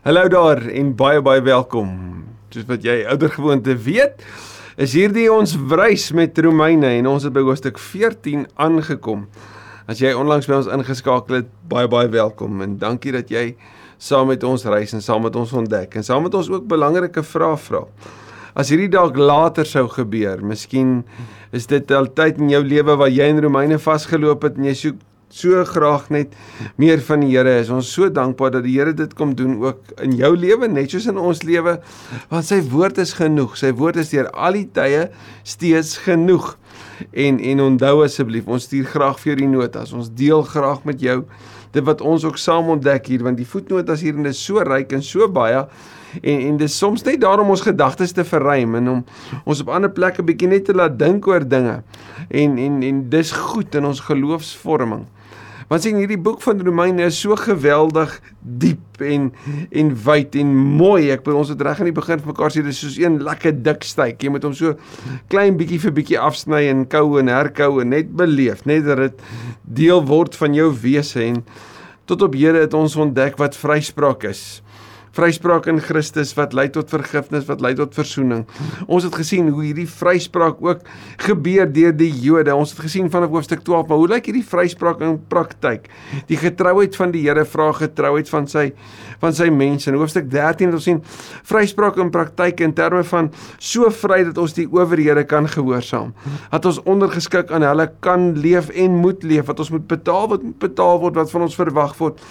Hallo daar en baie baie welkom. Soos wat jy oudergewoonte weet, is hierdie ons reis met Romeine en ons het by hoofstuk 14 aangekom. As jy onlangs by ons ingeskakel het, baie baie welkom en dankie dat jy saam met ons reis en saam met ons ontdek en saam met ons ook belangrike vrae vra. As hierdie dalk later sou gebeur, miskien is dit al tyd in jou lewe waar jy in Romeine vasgeloop het en jy soek so graag net meer van die Here is. Ons so dankbaar dat die Here dit kom doen ook in jou lewe net soos in ons lewe want sy woord is genoeg. Sy woord is deur al die tye steeds genoeg. En en onthou asseblief, ons stuur graag vir jou die notas. Ons deel graag met jou dit wat ons ook saam ontdek hier want die voetnotas hier en dit is so ryk en so baie en en dis soms net daarom ons gedagtes te verruim en om ons op ander plekke bietjie net te laat dink oor dinge en en en dis goed in ons geloofsvorming. Want sien hierdie boek van Romeine is so geweldig diep en en wyd en mooi. Ek bedoel ons het reg aan die begin mekaar sê dis soos een lekker dik styk. Jy moet hom so klein bietjie vir bietjie afsny en kou en herkou en net beleef, net dat dit deel word van jou wese en tot op Here het ons ontdek wat vryspraak is vryspraak in Christus wat lei tot vergifnis, wat lei tot verzoening. Ons het gesien hoe hierdie vryspraak ook gebeur deur die Jode. Ons het gesien vanaf hoofstuk 12, maar hoe lyk hierdie vryspraak in praktyk? Die getrouheid van die Here vra getrouheid van sy van sy mense. In hoofstuk 13 het ons sien vryspraak in praktyk in terme van so vry dat ons die owerhede kan gehoorsaam. Dat ons ondergeskik aan hulle kan leef en moet leef, wat ons moet betaal wat moet betaal word wat van ons verwag word.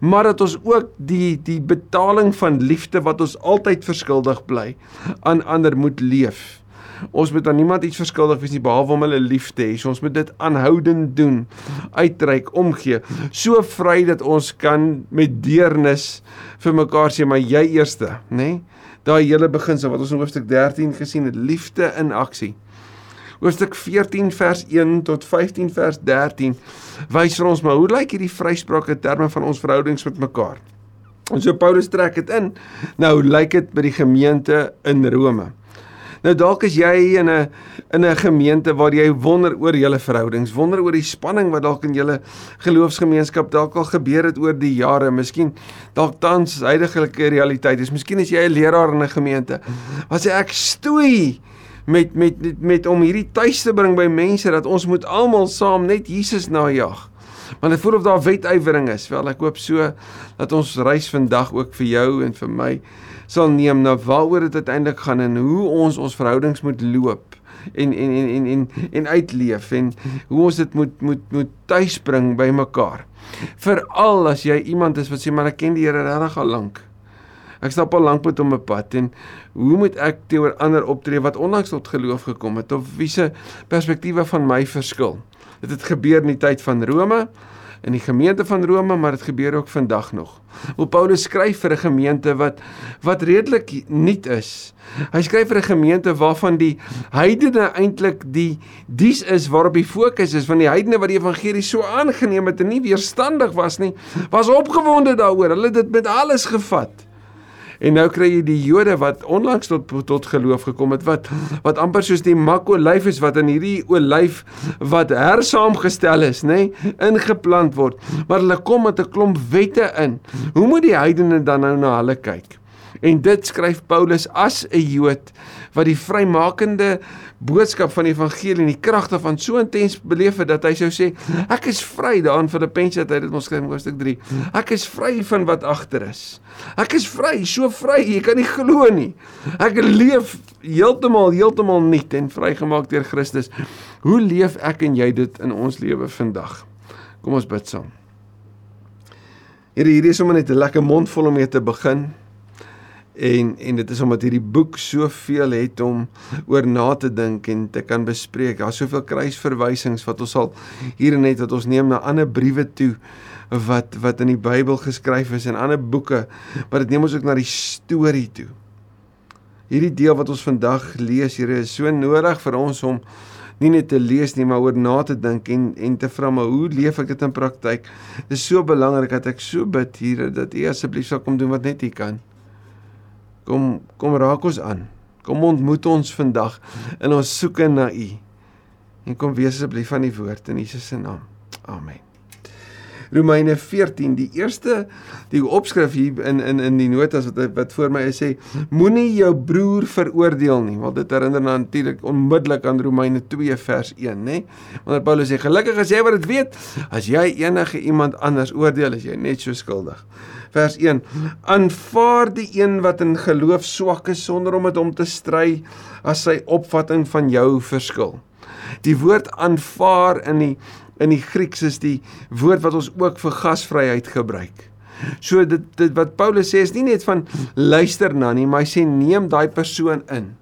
Maar dat ons ook die die betaling verhouding van liefde wat ons altyd verskuldig bly aan ander moet leef. Ons moet aan niemand iets verskuldig wees nie behalwe om hulle lief te hê. So ons moet dit aanhoudend doen, uitreik, omgee, so vry dat ons kan met deernis vir mekaar sê maar jy eerste, nê? Nee? Daai hele beginsel wat ons in hoofstuk 13 gesien het, liefde in aksie. Hoofstuk 14 vers 1 tot 15 vers 13 wys vir ons maar hoe lyk hierdie vryspraak in terme van ons verhoudings met mekaar? En so Paulus trek dit in. Nou lyk dit by die gemeente in Rome. Nou dalk is jy in 'n in 'n gemeente waar jy wonder oor julle verhoudings, wonder oor die spanning wat dalk in julle geloofsgemeenskap dalk al gebeur het oor die jare. Miskien dalk tans huidige realiteit is. Miskien is jy 'n leraar in 'n gemeente. Wat sê ek stoei met met met, met om hierdie tuis te bring by mense dat ons moet almal saam net Jesus najag. Want ek voel of daar wetywering is. Wel, ek hoop so dat ons reis vandag ook vir jou en vir my sal neem na waaroor dit uiteindelik gaan en hoe ons ons verhoudings moet loop en en en en en en uitleef en hoe ons dit moet moet moet tuisbring by mekaar. Veral as jy iemand is wat sê maar ek ken die Here regtig al lank. Ek stap al lank met hom op pad en hoe moet ek teenoor ander optree wat onlangs tot geloof gekom het of wie se perspektiewe van my verskil? Dit het gebeur in die tyd van Rome in die gemeente van Rome, maar dit gebeur ook vandag nog. Hoe Paulus skryf vir 'n gemeente wat wat redelik nuut is. Hy skryf vir 'n gemeente waarvan die heidene eintlik die dies is waarop die fokus is van die heidene wat die evangelie so aangeneem het en nie weerstandig was nie, was opgewonde daaroor. Hulle het dit met alles gevat. En nou kry jy die Jode wat onlangs tot tot geloof gekom het wat wat amper soos die makolyf is wat in hierdie olyf wat hersaamgestel is, nê, nee, ingeplant word. Maar hulle kom met 'n klomp wette in. Hoe moet die heidene dan nou na hulle kyk? En dit skryf Paulus as 'n Jood wat die vrymakende boodskap van die evangelie en die krag daarvan so intens beleef het dat hy sou sê ek is vry daarin Filippense het hy dit ons skryf in hoofstuk 3 ek is vry van wat agter is. Ek is vry so vry jy kan nie glo nie. Ek leef heeltemal heeltemal nuut en vrygemaak deur Christus. Hoe leef ek en jy dit in ons lewe vandag? Kom ons bid saam. Here hierdie is om net 'n lekker mond vol om mee te begin en en dit is omdat hierdie boek soveel het om oor na te dink en te kan bespreek. Daar's soveel kruisverwysings wat ons sal hier net wat ons neem na ander briewe toe wat wat in die Bybel geskryf is en ander boeke, maar dit neem ons ook na die storie toe. Hierdie deel wat ons vandag lees, Here, is so nodig vir ons om nie net te lees nie, maar oor na te dink en en te vra maar hoe leef ek dit in praktyk? Dit is so belangrik dat ek so bid, Here, dat U asseblief sal kom doen wat net U kan. Kom kom raak ons aan. Kom ontmoet ons vandag in ons soeke na U. En kom wees asseblief van die woord in Jesus se naam. Amen. Romeine 14, die eerste die opskrif hier in in in die notas wat wat voor my is sê moenie jou broer veroordeel nie, want dit herinner natuurlik onmiddellik aan Romeine 2 vers 1, nê? Wanneer Paulus sê gelukkig as jy wat dit weet, as jy enige iemand anders oordeel, is jy net so skuldig. Vers 1: Aanvaar die een wat in geloof swak is sonder om met hom te stry as sy opvatting van jou verskil. Die woord aanvaar in die in die Grieks is die woord wat ons ook vir gasvryheid gebruik. So dit dit wat Paulus sê is nie net van luister na nie, maar hy sê neem daai persoon in.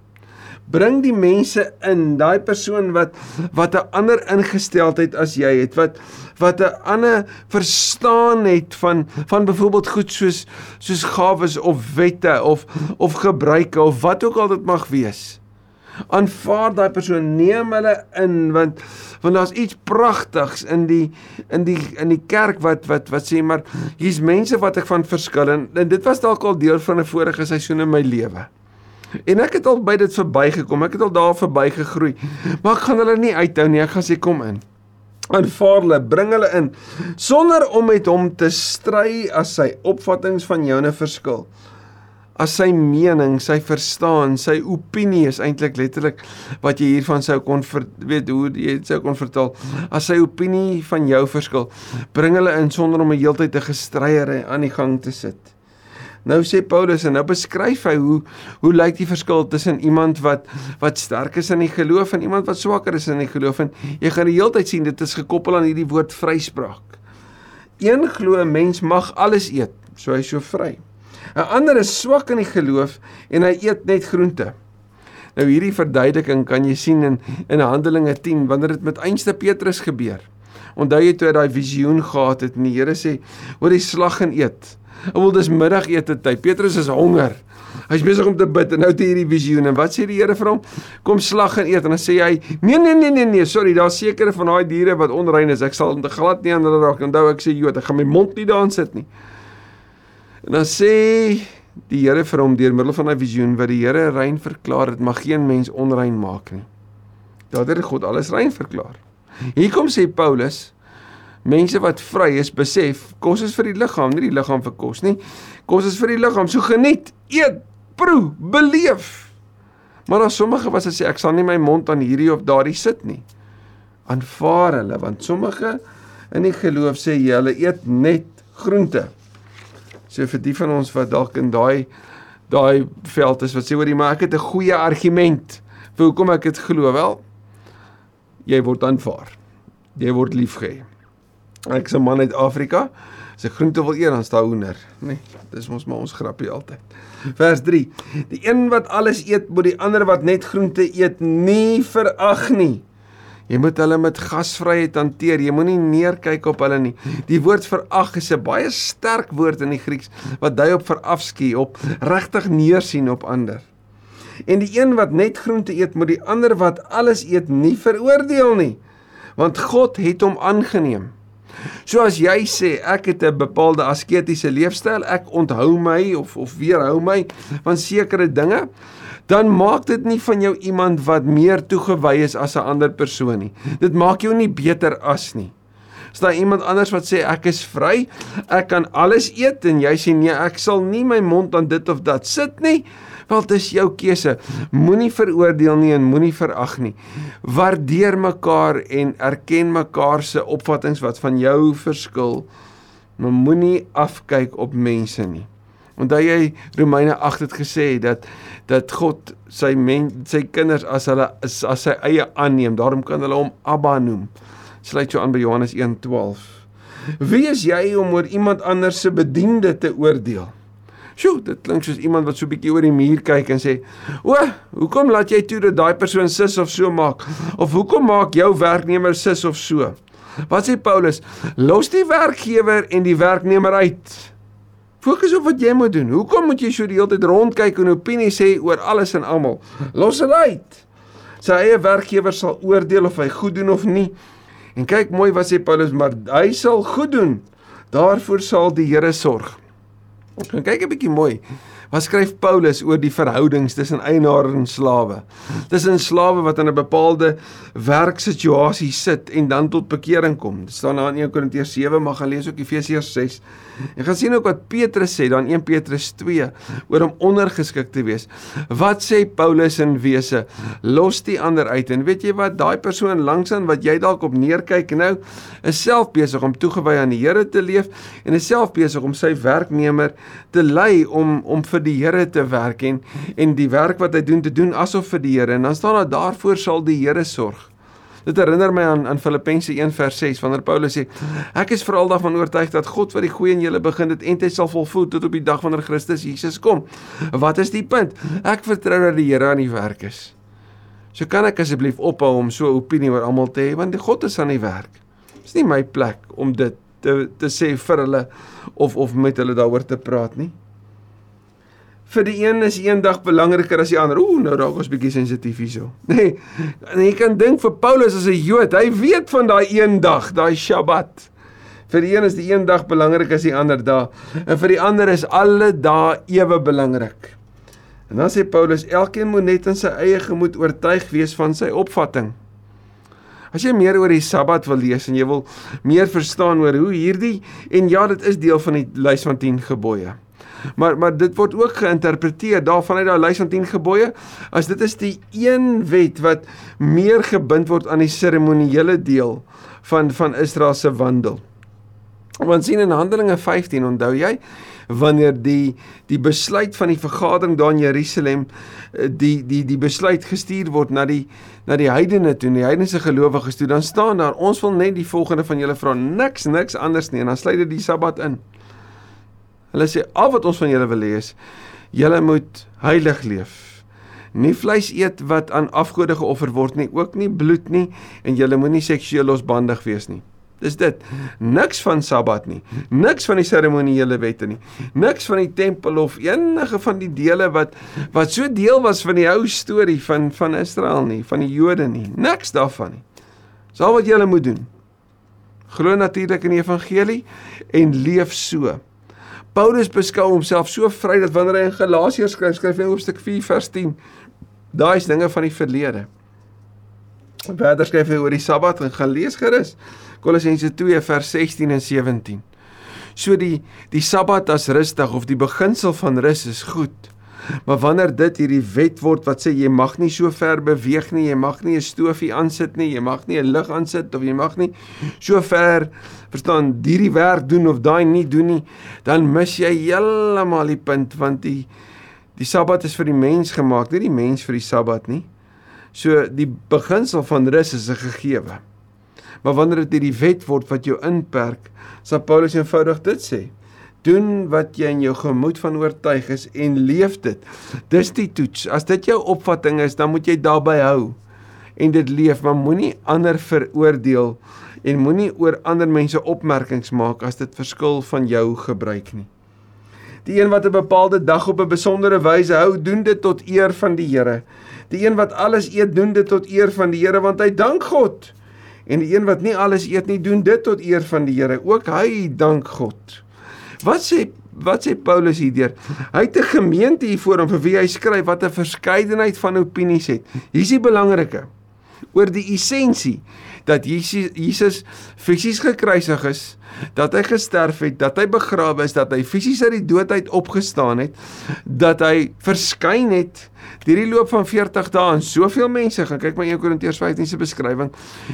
Bring die mense in, daai persoon wat wat 'n ander ingesteldheid as jy het, wat wat 'n ander verstaan het van van byvoorbeeld goed soos soos gawes of wette of of gebruike of wat ook al dit mag wees aanvaar daai persoon neem hulle in want want daar's iets pragtigs in die in die in die kerk wat wat wat sê maar hier's mense wat ek van verskil en, en dit was dalk al deel van 'n vorige seisoen in my lewe. En ek het al by dit verbygekom. Ek het al daar verbygegroei. Maar ek gaan hulle nie uithou nie. Ek gaan sê kom in. Aanvaar hulle, bring hulle in sonder om met hom te stry as sy opvattinge van joune verskil as sy mening, sy verstaan, sy opinie is eintlik letterlik wat jy hiervan sou kon ver, weet hoe jy dit sou kon vertaal. As sy opinie van jou verskil, bring hulle in sonder om 'n heeltyd te gestryer aan die gang te sit. Nou sê Paulus en nou beskryf hy hoe hoe lyk die verskil tussen iemand wat wat sterk is in die geloof en iemand wat swakker is in die geloof en jy gaan die heeltyd sien dit is gekoppel aan hierdie woord vryspraak. Een glo 'n mens mag alles eet, so hy so vry. 'n ander is swak in die geloof en hy eet net groente. Nou hierdie verduideliking kan jy sien in in Handelinge 10 wanneer dit met einste Petrus gebeur. Onthou jy toe hy daai visioen gehad het en die Here sê: "Oor die slag en eet." Alhoewel dis middagete tyd. Petrus is honger. Hy's besig om te bid en nou hy hierdie visioen en wat sê die Here vir hom? Kom slag en eet en dan sê hy: "Nee nee nee nee nee, sorry, daar's sekere van daai diere wat onrein is. Ek sal glad nie aan hulle raak." Onthou ek sê: "Jood, ek gaan my mond nie daarin sit nie." En dan sê die Here vir hom deur middel van 'n visioen wat die Here rein verklaar het, mag geen mens onrein maak nie. Daardeur God alles rein verklaar. Hier kom sê Paulus Mense wat vry is, besef kos is vir die liggaam, nie die liggaam vir kos nie. Kos is vir die liggaam, so geniet, eet, proe, beleef. Maar daar sommige wat sê ek sal nie my mond aan hierdie of daardie sit nie. Aanvaar hulle want sommige in die geloof sê jy hulle eet net groente. So vir die van ons wat dalk in daai daai veld is wat sê oor die maar ek het 'n goeie argument vir hoekom ek dit glo wel jy word aanvaar. Jy word liefgehê. Ek 'n man uit Afrika. As ek groente wil eet, dan staan hoender, nê? Nee, dis mos maar ons grappie altyd. Vers 3. Die een wat alles eet, moet die ander wat net groente eet nie verag nie. Jy moet hulle met gasvryheid hanteer. Jy moenie neerkyk op hulle nie. Die woord verag is 'n baie sterk woord in die Grieks wat dui op verafskie, op regtig neersien op ander. En die een wat net groente eet, moet die ander wat alles eet nie veroordeel nie, want God het hom aangeneem. So as jy sê ek het 'n bepaalde asketiese leefstyl, ek onthou my of of weerhou my van sekere dinge, dan maak dit nie van jou iemand wat meer toegewy is as 'n ander persoon nie. Dit maak jou nie beter as nie. As daar iemand anders wat sê ek is vry, ek kan alles eet en jy sê nee, ek sal nie my mond aan dit of dat sit nie, wel dit is jou keuse. Moenie veroordeel nie en moenie verag nie. Waardeer mekaar en erken mekaar se opvattinge wat van jou verskil. Maar moenie afkyk op mense nie. Onthou jy Romeine 8 het gesê dat dat God sy men, sy kinders as hulle as, as sy eie aanneem, daarom kan hulle hom Abba noem. Sluit jou aan by Johannes 1:12. Wie is jy om oor iemand anders se bediende te oordeel? Sjoe, dit klink soos iemand wat so bietjie oor die muur kyk en sê: "O, hoekom laat jy toe dat daai persoon sis of so maak? Of hoekom maak jou werknemer sis of so?" Wat sê Paulus? Los die werkgewer en die werknemer uit. Fokus op wat jy moet doen. Hoekom moet jy so die hele tyd rondkyk en opinie sê oor alles en almal? Los dit uit. Sy eie werkgewer sal oordeel of hy goed doen of nie. En kyk mooi wat sê Paulus, maar hy sal goed doen. Daarvoor sal die Here sorg. Gaan kyk 'n bietjie mooi Wat skryf Paulus oor die verhoudings tussen eienaar en slawe? Tussen slawe wat in 'n bepaalde werksituasie sit en dan tot bekering kom. Dit staan daar in 1 Korintiërs 7, maar gaan lees ook Efesiërs 6. En gaan sien ook wat Petrus sê dan 1 Petrus 2 oor om ondergeskik te wees. Wat sê Paulus in wese? Los die ander uit. En weet jy wat? Daai persoon langsaan wat jy dalk op neerkyk nou, is self besig om toegewy aan die Here te leef en is self besig om sy werknemer te lei om om vir die Here te werk en en die werk wat hy doen te doen asof vir die Here. En dan staan daar daarvoor sal die Here sorg. Dit herinner my aan aan Filippense 1 vers 6 wanneer Paulus sê ek is veral daarvan oortuig dat God wat die goeie in julle begin dit en dit sal volvoer tot op die dag wanneer Christus Jesus kom. Wat is die punt? Ek vertrou dat die Here aan die werk is. So kan ek asseblief ophou om so 'n opinie oor almal te hê want die God is aan die werk. Dis nie my plek om dit te te sê vir hulle of of met hulle daaroor te praat nie vir die een is een dag belangriker as die ander. Ooh, nou raak ons bietjie sensitief hierso. Nee. En jy kan dink vir Paulus as 'n Jood, hy weet van daai een dag, daai Sabbat. Vir die een is die een dag belangrik as die ander dag en vir die ander is alle dae ewe belangrik. En dan sê Paulus, elkeen moet net in sy eie gemoed oortuig wees van sy opvatting. As jy meer oor die Sabbat wil lees en jy wil meer verstaan oor hoe hierdie en ja, dit is deel van die lys van 10 gebooie. Maar maar dit word ook geïnterpreteer daarvanuit daai lys van 10 gebooie as dit is die een wet wat meer gebind word aan die seremoniele deel van van Israel se wandel. Want sien in Handelinge 15 onthou jy wanneer die die besluit van die vergadering daar in Jerusalem eh, die die die besluit gestuur word na die na die heidene toe, die heidense gelowiges toe, dan staan daar ons wil net die volgende van julle vra, niks niks anders nie en dan sluit dit die Sabbat in. Hulle sê al wat ons van julle wil hê is julle moet heilig leef. Nie vleis eet wat aan afgode geoffer word nie, ook nie bloed nie en julle moenie seksueel losbandig wees nie. Dis dit. Niks van Sabbat nie. Niks van die seremoniele wette nie. Niks van die tempel of enige van die dele wat wat so deel was van die ou storie van van Israel nie, van die Jode nie. Niks daarvan nie. Dis al wat jy moet doen. Glo natuurlik in die evangelie en leef so. Paulus beskou homself so vry dat wanneer hy in Galasiërs skryf, skryf hy in hoofstuk 4 vers 10, daai is dinge van die verlede. Verder skryf hy oor die Sabbat en gaan lees gerus Kolossense 2 vers 16 en 17. So die die Sabbat as rustig of die beginsel van rus is goed. Maar wanneer dit hierdie wet word wat sê jy mag nie so ver beweeg nie, jy mag nie 'n stofie aansit nie, jy mag nie 'n lig aansit of jy mag nie so ver verstaan hierdie werk doen of daai nie doen nie, dan mis jy heeltemal die punt want die die Sabbat is vir die mens gemaak, nie die mens vir die Sabbat nie. So die beginsel van rus is 'n gegewe. Maar wanneer dit hierdie wet word wat jou inperk, sal Paulus eenvoudig dit sê doen wat jy in jou gemoed van oortuig is en leef dit. Dis die toets. As dit jou opvatting is, dan moet jy daarbey hou en dit leef, maar moenie ander veroordeel en moenie oor ander mense opmerkings maak as dit verskil van jou gebruik nie. Die een wat 'n bepaalde dag op 'n besondere wyse hou, doen dit tot eer van die Here. Die een wat alles eet, doen dit tot eer van die Here want hy dank God. En die een wat nie alles eet nie, doen dit tot eer van die Here. Ook hy dank God. Wat sê wat sê Paulus hierdeur? Hy het 'n gemeente hier voor hom vir wie hy skryf wat 'n verskeidenheid van opinies het. Hier is die belangrike oor die essensie dat Jesus Jesus fisies gekruisig is, dat hy gesterf het, dat hy begrawe is, dat hy fisies uit die dood uit opgestaan het, dat hy verskyn het deur die loop van 40 dae aan soveel mense gaan kyk maar 1 Korintiërs 15 se beskrywing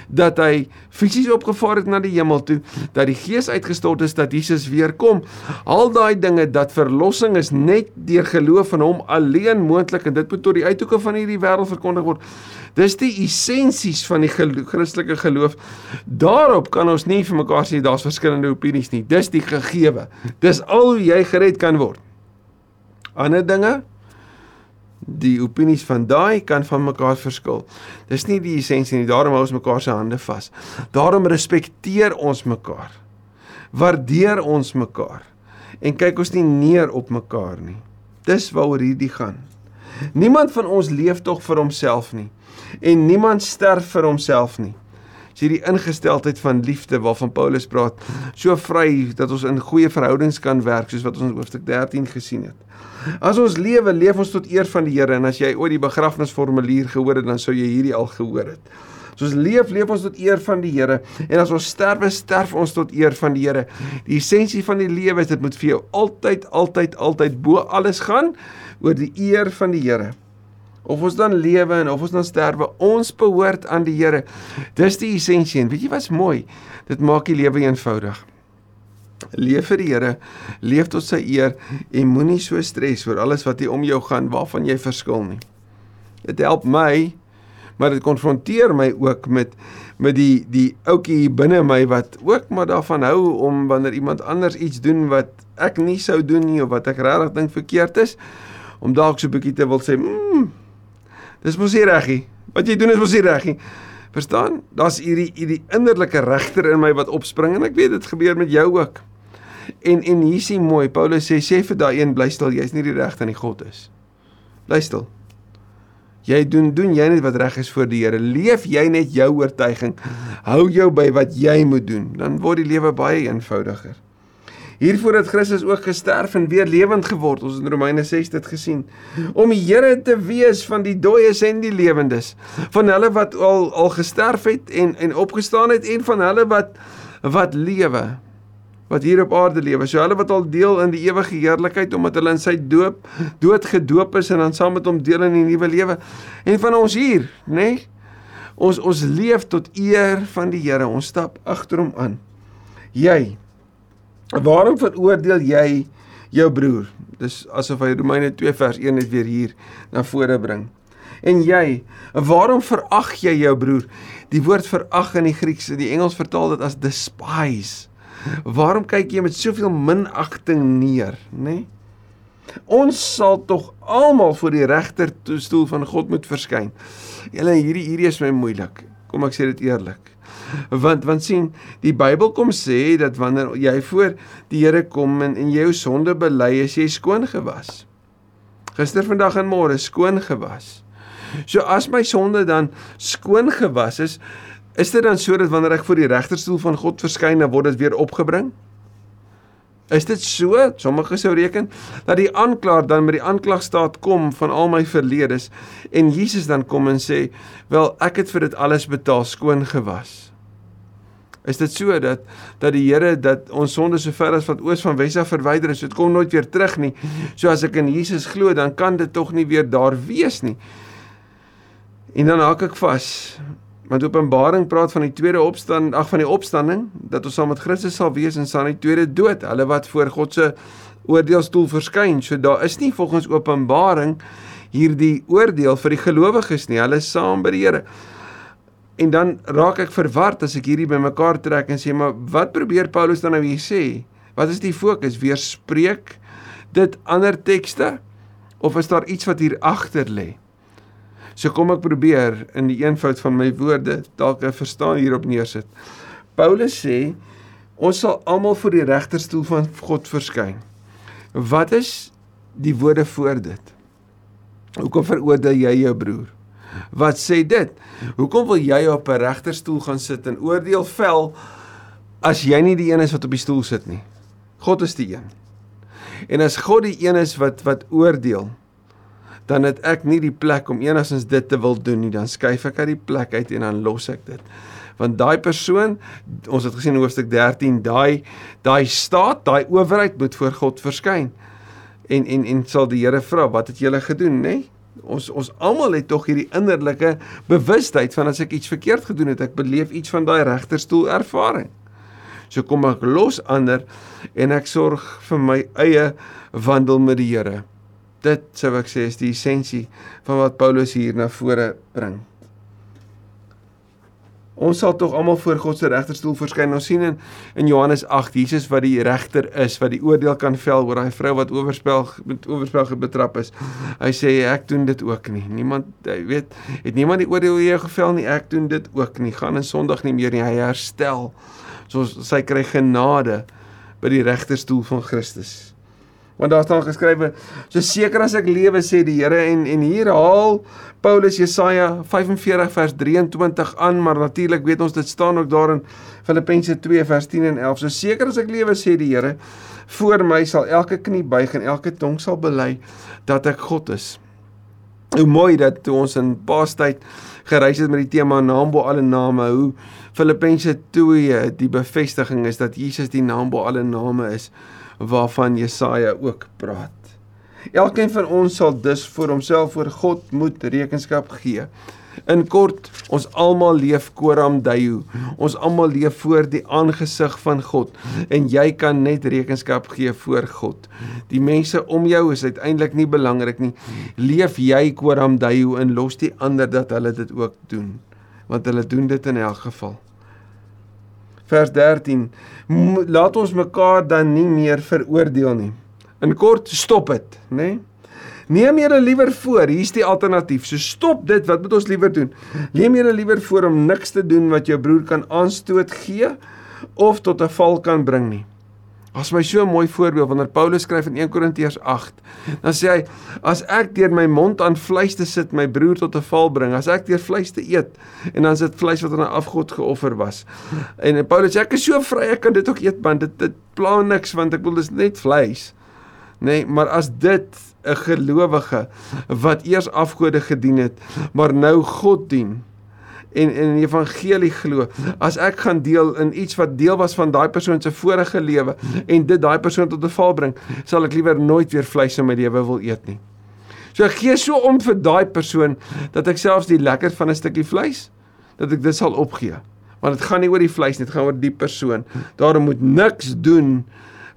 dat hy fisies opgevaar het na die hemel toe dat die gees uitgestort is dat Jesus weer kom. Al daai dinge dat verlossing is net deur geloof in hom alleen moontlik en dit moet tot die uithoeke van hierdie wêreld verkondig word. Dis die essensies van die gelo Christelike geloof. Daarop kan ons nie vir mekaar sê daar's verskillende opinies nie dis die gegewe dis al hoe jy gered kan word ander dinge die opinies van daai kan van mekaar verskil. Dis nie die essensie nie. Daarom hou ons mekaar se hande vas. Daarom respekteer ons mekaar. Waardeer ons mekaar en kyk ons nie neer op mekaar nie. Dis waaroor hierdie gaan. Niemand van ons leef tog vir homself nie en niemand sterf vir homself nie. As jy die ingesteldheid van liefde waarvan Paulus praat, so vry dat ons in goeie verhoudings kan werk soos wat ons in hoofstuk 13 gesien het. As ons lewe, leef ons tot eer van die Here en as jy ooit die begrafnisformulier gehoor het, dan sou jy hierdie al gehoor het. As ons leef, leef ons tot eer van die Here en as ons sterwe, sterf ons tot eer van die Here. Die essensie van die lewe is dit moet vir jou altyd altyd altyd bo alles gaan oor die eer van die Here. Of ons dan lewe en of ons dan sterwe, ons behoort aan die Here. Dis die essensie en weet jy wat's mooi? Dit maak die lewe eenvoudig. Leef vir die Here, leef tot sy eer en moenie so stres oor alles wat hier om jou gaan waarvan jy verskil nie. Dit help my maar dit konfronteer my ook met met die die ouetjie hier binne my wat ook maar daarvan hou om wanneer iemand anders iets doen wat ek nie sou doen nie of wat ek regtig dink verkeerd is om dalk so 'n bietjie te wil sê, "Mmm, dis mos nie reg nie. Wat jy doen is mos nie reg nie." Verstaan? Daar's hierdie hierdie innerlike regter in my wat opspring en ek weet dit gebeur met jou ook. En en hier sien mooi, Paulus sê sê vir daai een bly stil, jy's nie die regte in die God is. Bly stil. Jy doen doen jy net wat reg is voor die Here. Leef jy net jou oortuiging. Hou jou by wat jy moet doen. Dan word die lewe baie eenvoudiger. Hiervoor het Christus ook gesterf en weer lewend geword. Ons in Romeine 6 dit gesien. Om die Here te wees van die dooies en die lewendes, van hulle wat al al gesterf het en en opgestaan het en van hulle wat wat lewe wat hier op aarde lewe. So hulle wat al deel in die ewige heerlikheid omdat hulle in sy doop dood gedoop is en dan saam met hom deel in die nuwe lewe. En van ons hier, nê? Nee, ons ons leef tot eer van die Here. Ons stap agter hom aan. Jy Waarom veroordeel jy jou broer? Dis asof hy Romeine 2 vers 1 net weer hier na vore bring. En jy, waarom verag jy jou broer? Die woord verag in die Grieks, in die Engels vertaal dit as despise. Waarom kyk jy met soveel minagting neer, nê? Nee? Ons sal tog almal voor die regter stoel van God moet verskyn. Julle hierdie hierdie is my moeilik. Kom ek sê dit eerlik. Want want sien, die Bybel kom sê dat wanneer jy voor die Here kom en en jou sonde bely, is jy skoon gewas. Gister, vandag en môre skoon gewas. So as my sonde dan skoon gewas is, Is dit dan so dat wanneer ek voor die regterstoel van God verskyn, dan word dit weer opgebring? Is dit so? Sommige sou reken dat die aanklaer dan met die aanklagstaat kom van al my verledes en Jesus dan kom en sê, "Wel, ek het vir dit alles betaal, skoon gewas." Is dit so dat dat die Here dat ons sonde so ver as wat oos van wes af verwyder is, dit kom nooit weer terug nie. So as ek in Jesus glo, dan kan dit tog nie weer daar wees nie. En dan haak ek vas. Want Openbaring praat van die tweede opstanding, ag van die opstanding dat ons saam met Christus sal wees en saam in die tweede dood, hulle wat voor God se oordeelstoel verskyn. So daar is nie volgens Openbaring hierdie oordeel vir die gelowiges nie. Hulle is saam by die Here. En dan raak ek verward as ek hierdie bymekaar trek en sê, maar wat probeer Paulus dan nou hier sê? Wat is die fokus? Weerspreek dit ander tekste of is daar iets wat hier agter lê? So kom ek probeer in die eenvoud van my woorde dalk 'n verstaan hierop neersit. Paulus sê ons sal almal voor die regterstoel van God verskyn. Wat is die woorde voor dit? Hoekom veroordeel jy jou broer? Wat sê dit? Hoekom wil jy op 'n regterstoel gaan sit en oordeel vel as jy nie die een is wat op die stoel sit nie? God is die een. En as God die een is wat wat oordeel, dan het ek nie die plek om enigstens dit te wil doen nie, dan skuif ek uit die plek uit en dan los ek dit. Want daai persoon, ons het gesien in hoofstuk 13, daai daai staat, daai owerheid moet voor God verskyn. En en en sal die Here vra, wat het julle gedoen, nê? Nee? Ons ons almal het tog hierdie innerlike bewustheid van as ek iets verkeerd gedoen het, ek beleef iets van daai regterstoel ervaring. So kom ek los ander en ek sorg vir my eie wandel met die Here dit sou ek sê is die essensie van wat Paulus hier na vore bring. Ons sal tog almal voor God se regterstoel verskyn. Ons sien in in Johannes 8 Jesus wat die regter is, wat die oordeel kan vel oor daai vrou wat oorspel met oorspel betrap is. Hy sê ek doen dit ook nie. Niemand jy weet, het niemand die oordeel oor jou gevel nie. Ek doen dit ook nie. Gaan in Sondag nie meer nie. Hy herstel. Soos sy kry genade by die regterstoel van Christus. Want daar staan geskrywe: "So seker as ek lewe," sê die Here en en hier haal Paulus Jesaja 45 vers 23 aan, maar natuurlik weet ons dit staan ook daar in Filippense 2 vers 10 en 11. So seker as ek lewe, sê die Here, voor my sal elke knie buig en elke tong sal bely dat ek God is. Hoe mooi dat toe ons in Paastyd gereis het met die tema naam bo alle name, hoe Filippense 2 die bevestiging is dat Jesus die naam bo alle name is waarvan Jesaja ook praat. Elkeen van ons sal dus vir homself voor God moet rekenskap gee. In kort, ons almal leef koram dayu. Ons almal leef voor die aangesig van God en jy kan net rekenskap gee voor God. Die mense om jou is uiteindelik nie belangrik nie. Leef jy koram dayu en los die ander dat hulle dit ook doen, want hulle doen dit in elk geval. Vers 13: Laat ons mekaar dan nie meer veroordeel nie. In kort, stop dit, né? Nee? Neem julle liewer voor, hier's die alternatief. So stop dit, wat moet ons liewer doen? Neem julle liewer voor om niks te doen wat jou broer kan aanstoot gee of tot 'n val kan bring nie. As my so 'n mooi voorbeeld wanneer Paulus skryf in 1 Korintiërs 8, dan sê hy: "As ek deur my mond aan vleis te sit my broer tot 'n val bring, as ek deur vleis te eet en dan is dit vleis wat aan 'n afgod geoffer was." En Paulus sê: "Ek is so vry, ek kan dit ook eet, want dit dit pla niks want ek wil dis net vleis." Nee, maar as dit 'n gelowige wat eers afgode gedien het, maar nou God dien en in die evangelie glo, as ek gaan deel in iets wat deel was van daai persoon se vorige lewe en dit daai persoon tot 'n val bring, sal ek liewer nooit weer vleis in my lewe wil eet nie. So ek gee so om vir daai persoon dat ek selfs die lekker van 'n stukkie vleis dat ek dit sal opgee. Want dit gaan nie oor die vleis nie, dit gaan oor die persoon. Daarom moet niks doen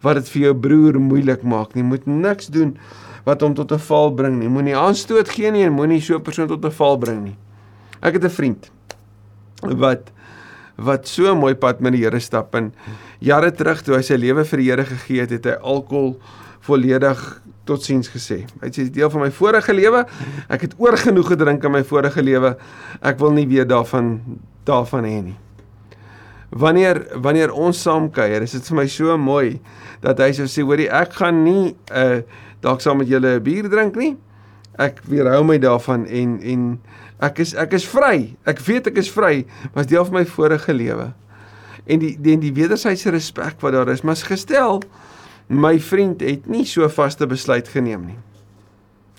wat dit vir jou broer moeilik maak nie. Moet niks doen wat hom tot 'n val bring nie. Moenie aanstoot gee nie en moenie so 'n persoon tot 'n val bring nie. Ek het 'n vriend wat wat so mooi pad met die Here stap en jare terug toe hy sy lewe vir die Here gegee het, het hy alkohol volledig totsiens gesê. Hy sê deel van my vorige lewe, ek het oorgenoeg gedrink in my vorige lewe. Ek wil nie weer daarvan daarvan hê nie wanneer wanneer ons saam kuier, is dit vir my so mooi dat hy sê, hoorie, ek gaan nie uh dalk saam met julle 'n bier drink nie. Ek weerhou my daarvan en en ek is ek is vry. Ek weet ek is vry, was deel van my vorige lewe. En die die die wederwysige respek wat daar is, maar gestel my vriend het nie so vaste besluit geneem nie.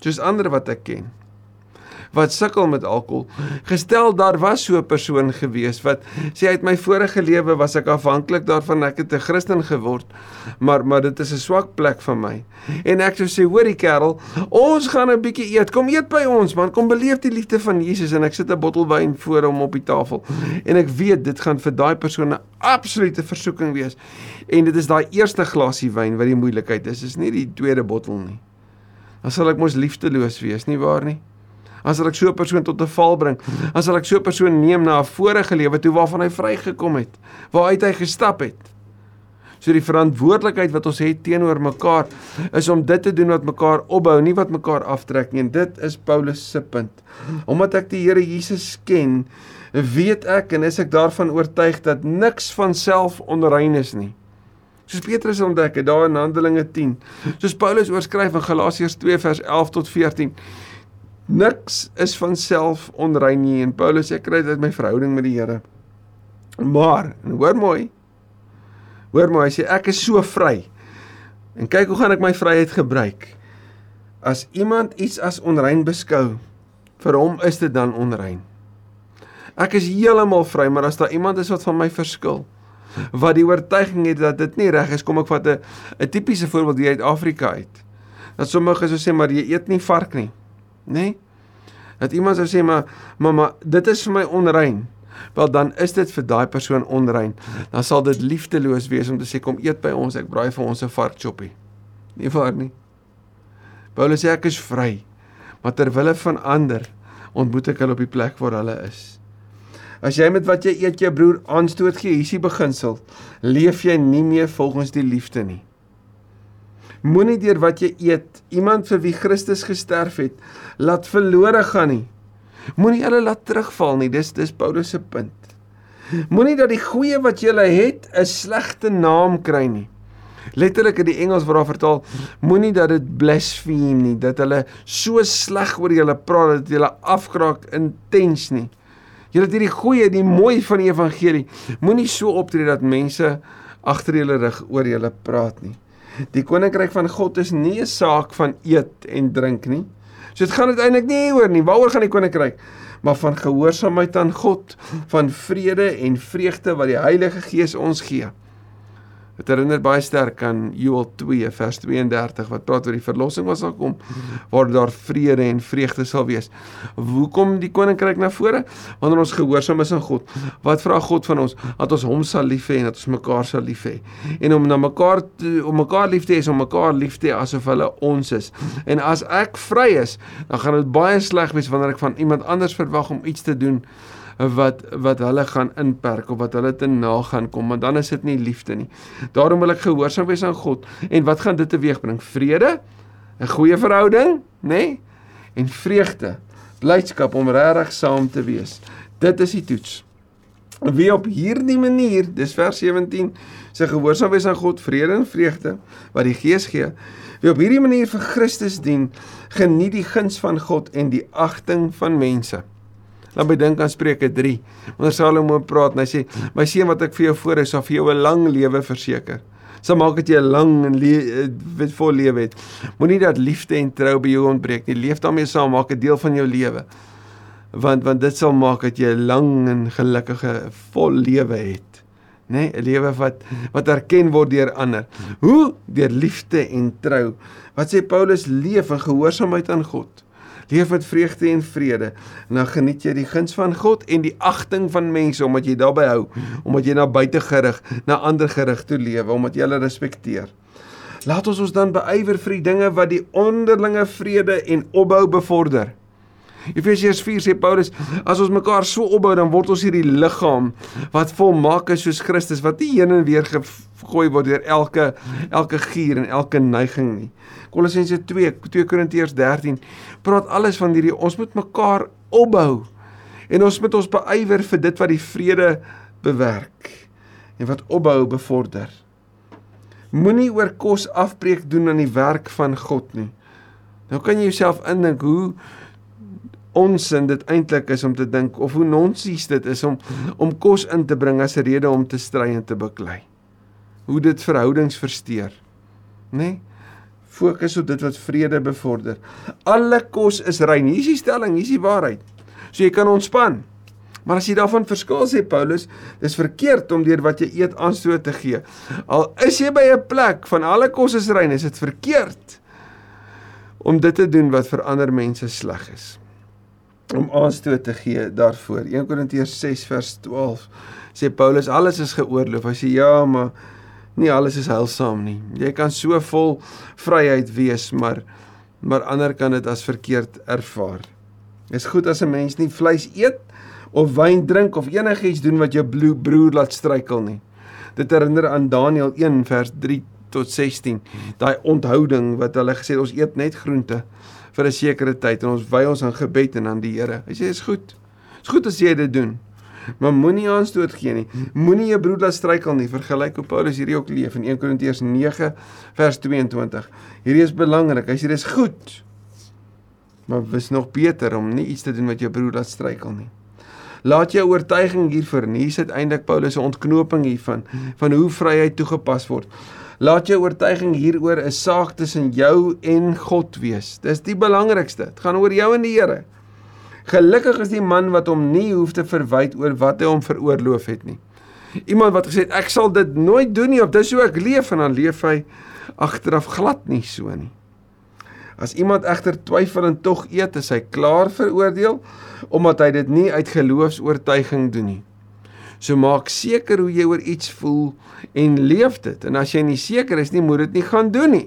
Soos ander wat ek ken wat sukkel met alkohol. Gestel daar was so 'n persoon gewees wat sê uit my vorige lewe was ek afhanklik daarvan ek het 'n Christen geword, maar maar dit is 'n swak plek vir my. En ek sou sê, hoorie kerel, ons gaan 'n bietjie eet. Kom eet by ons man, kom beleef die liefde van Jesus en ek sit 'n bottel wyn voor hom op die tafel. En ek weet dit gaan vir daai persoon 'n absolute versoeking wees. En dit is daai eerste glasie wyn wat die moeilikheid is, is nie die tweede bottel nie. Dan sal ek mos liefdeloos wees, nie waar nie? As ek so 'n persoon tot 'n val bring, as ek so 'n persoon neem na 'n vorige lewe toe waarvan hy vrygekom het, waaruit hy gestap het. So die verantwoordelikheid wat ons het teenoor mekaar is om dit te doen wat mekaar opbou, nie wat mekaar aftrek nie. En dit is Paulus se punt. Omdat ek die Here Jesus ken, weet ek en is ek daarvan oortuig dat niks van self onrein is nie. Soos Petrus ontdek het daar in Handelinge 10. Soos Paulus oorskryf in Galasiërs 2 vers 11 tot 14. Niks is van self onrein nie en Paulus sê kry dit uit my verhouding met die Here. Maar, hoor mooi. Hoor mooi, hy sê ek is so vry. En kyk hoe gaan ek my vryheid gebruik? As iemand iets as onrein beskou, vir hom is dit dan onrein. Ek is heeltemal vry, maar as daar iemand is wat van my verskil, wat die oortuiging het dat dit nie reg is, kom ek vat 'n 'n tipiese voorbeeld hier uit Afrika uit. Dat sommige so sê maar jy eet nie vark nie nê? Nee? Dat iemand sou sê maar mamma, dit is vir my onrein. Wel dan is dit vir daai persoon onrein. Dan sal dit liefdeloos wees om te sê kom eet by ons, ek braai vir ons 'n varkchoppie. Nie vir nie. Paulus sê ek is vry. Maar ter wille van ander ontmoet ek hulle op die plek waar hulle is. As jy met wat jy eet jou broer aanstoot gee, hierdie beginsel, leef jy nie meer volgens die liefde nie. Moenie deur wat jy eet iemand vir wie Christus gesterf het laat verlore gaan nie. Moenie hulle laat terugval nie. Dis dis Paulus se punt. Moenie dat die goeie wat jy het 'n slegte naam kry nie. Letterlik in die Engels word daar vertaal moenie dat dit blaspheme nie, dat hulle so sleg oor julle praat dat julle afkraak intens nie. Julle het hierdie goeie, die mooi van die evangelie. Moenie so optree dat mense agter julle rug oor julle praat nie. Die koninkryk van God is nie 'n saak van eet en drink nie. So dit gaan uiteindelik nie oor nie. Waaroor gaan die koninkryk? Maar van gehoorsaamheid aan God, van vrede en vreugde wat die Heilige Gees ons gee. Dit herinner baie sterk aan Joel 2 vers 32 wat praat oor die verlossing wat sal kom waar daar vrede en vreugde sal wees. Hoekom die koninkryk na vore? Wanneer ons gehoorsaam is aan God. Wat vra God van ons? Dat ons hom sal lief hê en dat ons mekaar sal lief hê. En om na mekaar te, om mekaar lief te hê is om mekaar lief te hê asof hulle ons is. En as ek vry is, dan gaan dit baie sleg wees wanneer ek van iemand anders verwag om iets te doen wat wat hulle gaan inperk of wat hulle te na gaan kom want dan is dit nie liefde nie. Daarom wil ek gehoorsaam wees aan God en wat gaan dit teweegbring? Vrede, 'n goeie verhouding, nê? Nee? En vreugde, blydskap om regtig saam te wees. Dit is die toets. Wie op hierdie manier, dis vers 17, sê gehoorsaam wees aan God, vrede en vreugde wat die Gees gee. Wie op hierdie manier vir Christus dien, geniet die guns van God en die agting van mense. Laat my dink aan Spreuke 3. Wanneer Salomo praat en hy sê: "My seun wat ek vir jou voorhou, sal vir jou 'n lang lewe verseker." Sal maak dat jy 'n lang en le eh, vol lewe het. Moenie dat liefde en trou by jou ontbreek nie. Leef daarmee saam, maak 'n deel van jou lewe. Want want dit sal maak dat jy 'n lang en gelukkige vol lewe het. Nê, nee, 'n lewe wat wat erken word deur ander. Hoe? Deur liefde en trou. Wat sê Paulus? Leef in gehoorsaamheid aan God leef met vreugde en vrede. En dan geniet jy die guns van God en die agting van mense omdat jy daarbey hou omdat jy na buite gerig na ander gerig toe lewe omdat jy hulle respekteer. Laat ons ons dan beywer vir die dinge wat die onderlinge vrede en opbou bevorder. Efesiërs 4 sê Paulus, as ons mekaar so opbou, dan word ons hierdie liggaam wat volmaak is soos Christus wat nie heen en weer gegooi word deur elke elke gier en elke neiging nie. Kolossense 2, 2 Korintiërs 13 praat alles van hierdie ons moet mekaar opbou en ons moet ons beywer vir dit wat die vrede bewerk en wat opbou bevorder. Moenie oor kos afbreek doen aan die werk van God nie. Nou kan jy jouself indink hoe onsin dit eintlik is om te dink of hoe nonsies dit is om om kos in te bring as 'n rede om te stry en te beklei. Hoe dit verhoudings versteur. Né? Nee? Fokus op dit wat vrede bevorder. Alle kos is rein. Hier is die stelling, hier is die waarheid. So jy kan ontspan. Maar as jy daarvan verskil sê Paulus, dis verkeerd om deur wat jy eet aanstoot te gee. Al is jy by 'n plek van alle kos is rein, is dit verkeerd om dit te doen wat vir ander mense sleg is. Om aanstoot te gee daarvoor. 1 Korintiërs 6 vers 12 sê Paulus alles is geoorloof. Hy sê ja, maar nie alles is heilsaam nie. Jy kan so vol vryheid wees, maar maar ander kan dit as verkeerd ervaar. Dit is goed as 'n mens nie vleis eet of wyn drink of enigiets doen wat jou broer laat struikel nie. Dit herinner aan Daniël 1 vers 3 tot 16. Daai onthouding wat hulle gesê ons eet net groente vir 'n sekere tyd en ons wy ons aan gebed en aan die Here. Hy sê dit is goed. Dit is goed as jy dit doen. Maar moenie aanstoot gee nie. Moenie jou broer laat struikel nie. Vergelyk hoe Paulus hierdie ook leef in 1 Korintiërs 9 vers 22. Hierdie is belangrik. Hy sê dis goed. Maar wis nog beter om nie iets te doen wat jou broer laat struikel nie. Laat jou oortuiging hiervoor nie sit eintlik Paulus se ontknoping hiervan van hoe vryheid toegepas word. Laat jou oortuiging hieroor 'n saak tussen jou en God wees. Dis die belangrikste. Dit gaan oor jou en die Here. Gelukkig is die man wat hom nie hoef te verwyd oor wat hy hom veroorloof het nie. Iemand wat gesê het ek sal dit nooit doen nie of dis hoe ek leef en dan leef hy agteraf glad nie so nie. As iemand egter twyfel en tog eet, is hy klaar veroordeel omdat hy dit nie uit geloofs-oortuiging doen nie. So maak seker hoe jy oor iets voel en leef dit. En as jy nie seker is nie, moet dit nie gaan doen nie.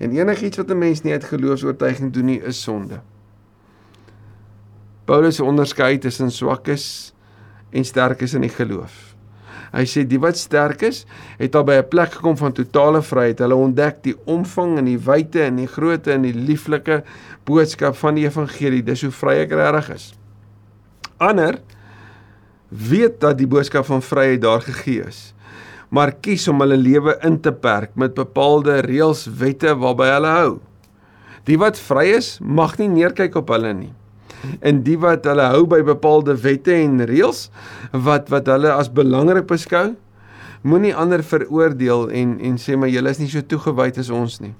En enigiets wat 'n mens nie uit geloofs-oortuiging doen nie, is sonde. Paulus onderskei tussen swakkes en sterkes in die geloof. Hy sê die wat sterk is, het al by 'n plek gekom van totale vryheid. Hulle ontdek die omvang en die wyte en die grootte en die lieflike boodskap van die evangelie. Dis hoe vry ek regtig is. Ander weet dat die boodskap van vryheid daar gegee is. maar kies om hulle lewe in te perk met bepaalde reëls, wette waarby hulle hou. Die wat vry is, mag nie neerkyk op hulle nie. En die wat hulle hou by bepaalde wette en reëls wat wat hulle as belangrik beskou, moenie ander veroordeel en en sê maar julle is nie so toegewyd as ons nie.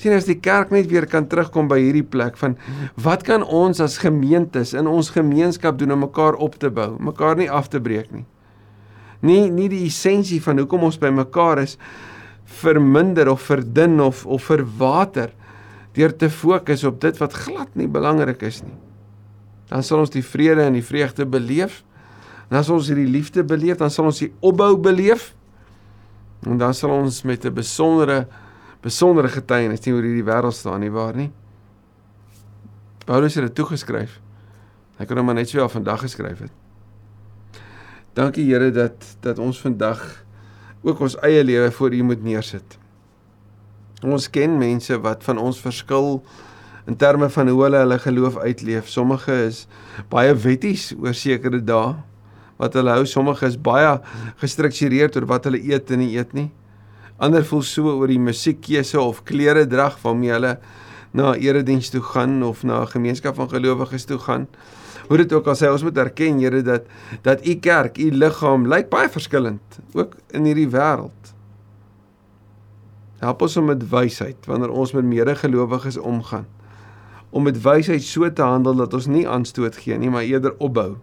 Sien as die kerk net weer kan terugkom by hierdie plek van wat kan ons as gemeentes in ons gemeenskap doen om mekaar op te bou, mekaar nie af te breek nie. Nie nie die essensie van hoekom ons by mekaar is verminder of verdun of of verwater deur te fokus op dit wat glad nie belangrik is nie. Dan sal ons die vrede en die vreugde beleef. En as ons hierdie liefde beleef, dan sal ons die opbou beleef. En dan sal ons met 'n besondere besondere getuienis nie oor hierdie wêreld staan nie, waar nie? Paulus het dit toegeskryf. Hy kon hom maar net so al vandag geskryf het. Dankie Here dat dat ons vandag ook ons eie lewe voor U moet neersit. Ons ken mense wat van ons verskil in terme van hoe hulle hulle geloof uitleef. Sommige is baie wetties oor sekere dae wat hulle hou, sommige is baie gestruktureerd oor wat hulle eet en nie eet nie. Ander voel so oor die musiekkeuse of klere drag waarmee hulle na erediens toe gaan of na 'n gemeenskap van gelowiges toe gaan. Hoe dit ook al sê, ons moet erken Here dat dat u kerk, u liggaam lyk baie verskillend ook in hierdie wêreld. Help ons om met wysheid wanneer ons met medegelowiges omgaan om met wysheid so te handel dat ons nie aanstoot gee nie, maar eerder opbou.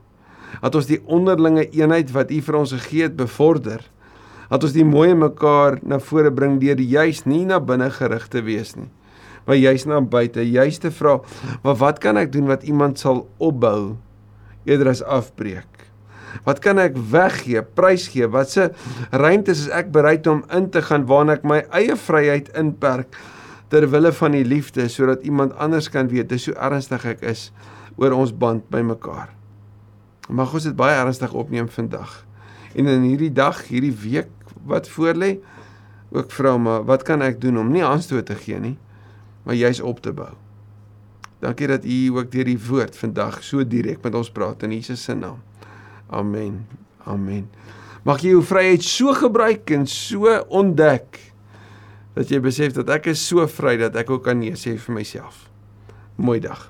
Dat ons die onderlinge eenheid wat U vir ons gegee het bevorder dat ons die mooi in mekaar na vore bring deur juis nie na binne gerig te wees nie maar juis na buite juis te vra maar wat kan ek doen wat iemand sal opbou eerder as afbreek wat kan ek weggee prys gee wat se ruimtes is ek bereid om in te gaan waarna ek my eie vryheid inperk ter wille van die liefde sodat iemand anders kan weet hoe ernstig ek is oor ons band by mekaar mag ons dit baie ernstig opneem vandag en in hierdie dag hierdie week wat voorlê ook vra maar wat kan ek doen om nie aanstoot te gee nie maar juis op te bou. Dankie dat u ook deur die woord vandag so direk met ons praat in Jesus se naam. Amen. Amen. Mag jy jou vryheid so gebruik en so ontdek dat jy besef dat ek is so vry dat ek ook kan nee sê vir myself. Mooi dag.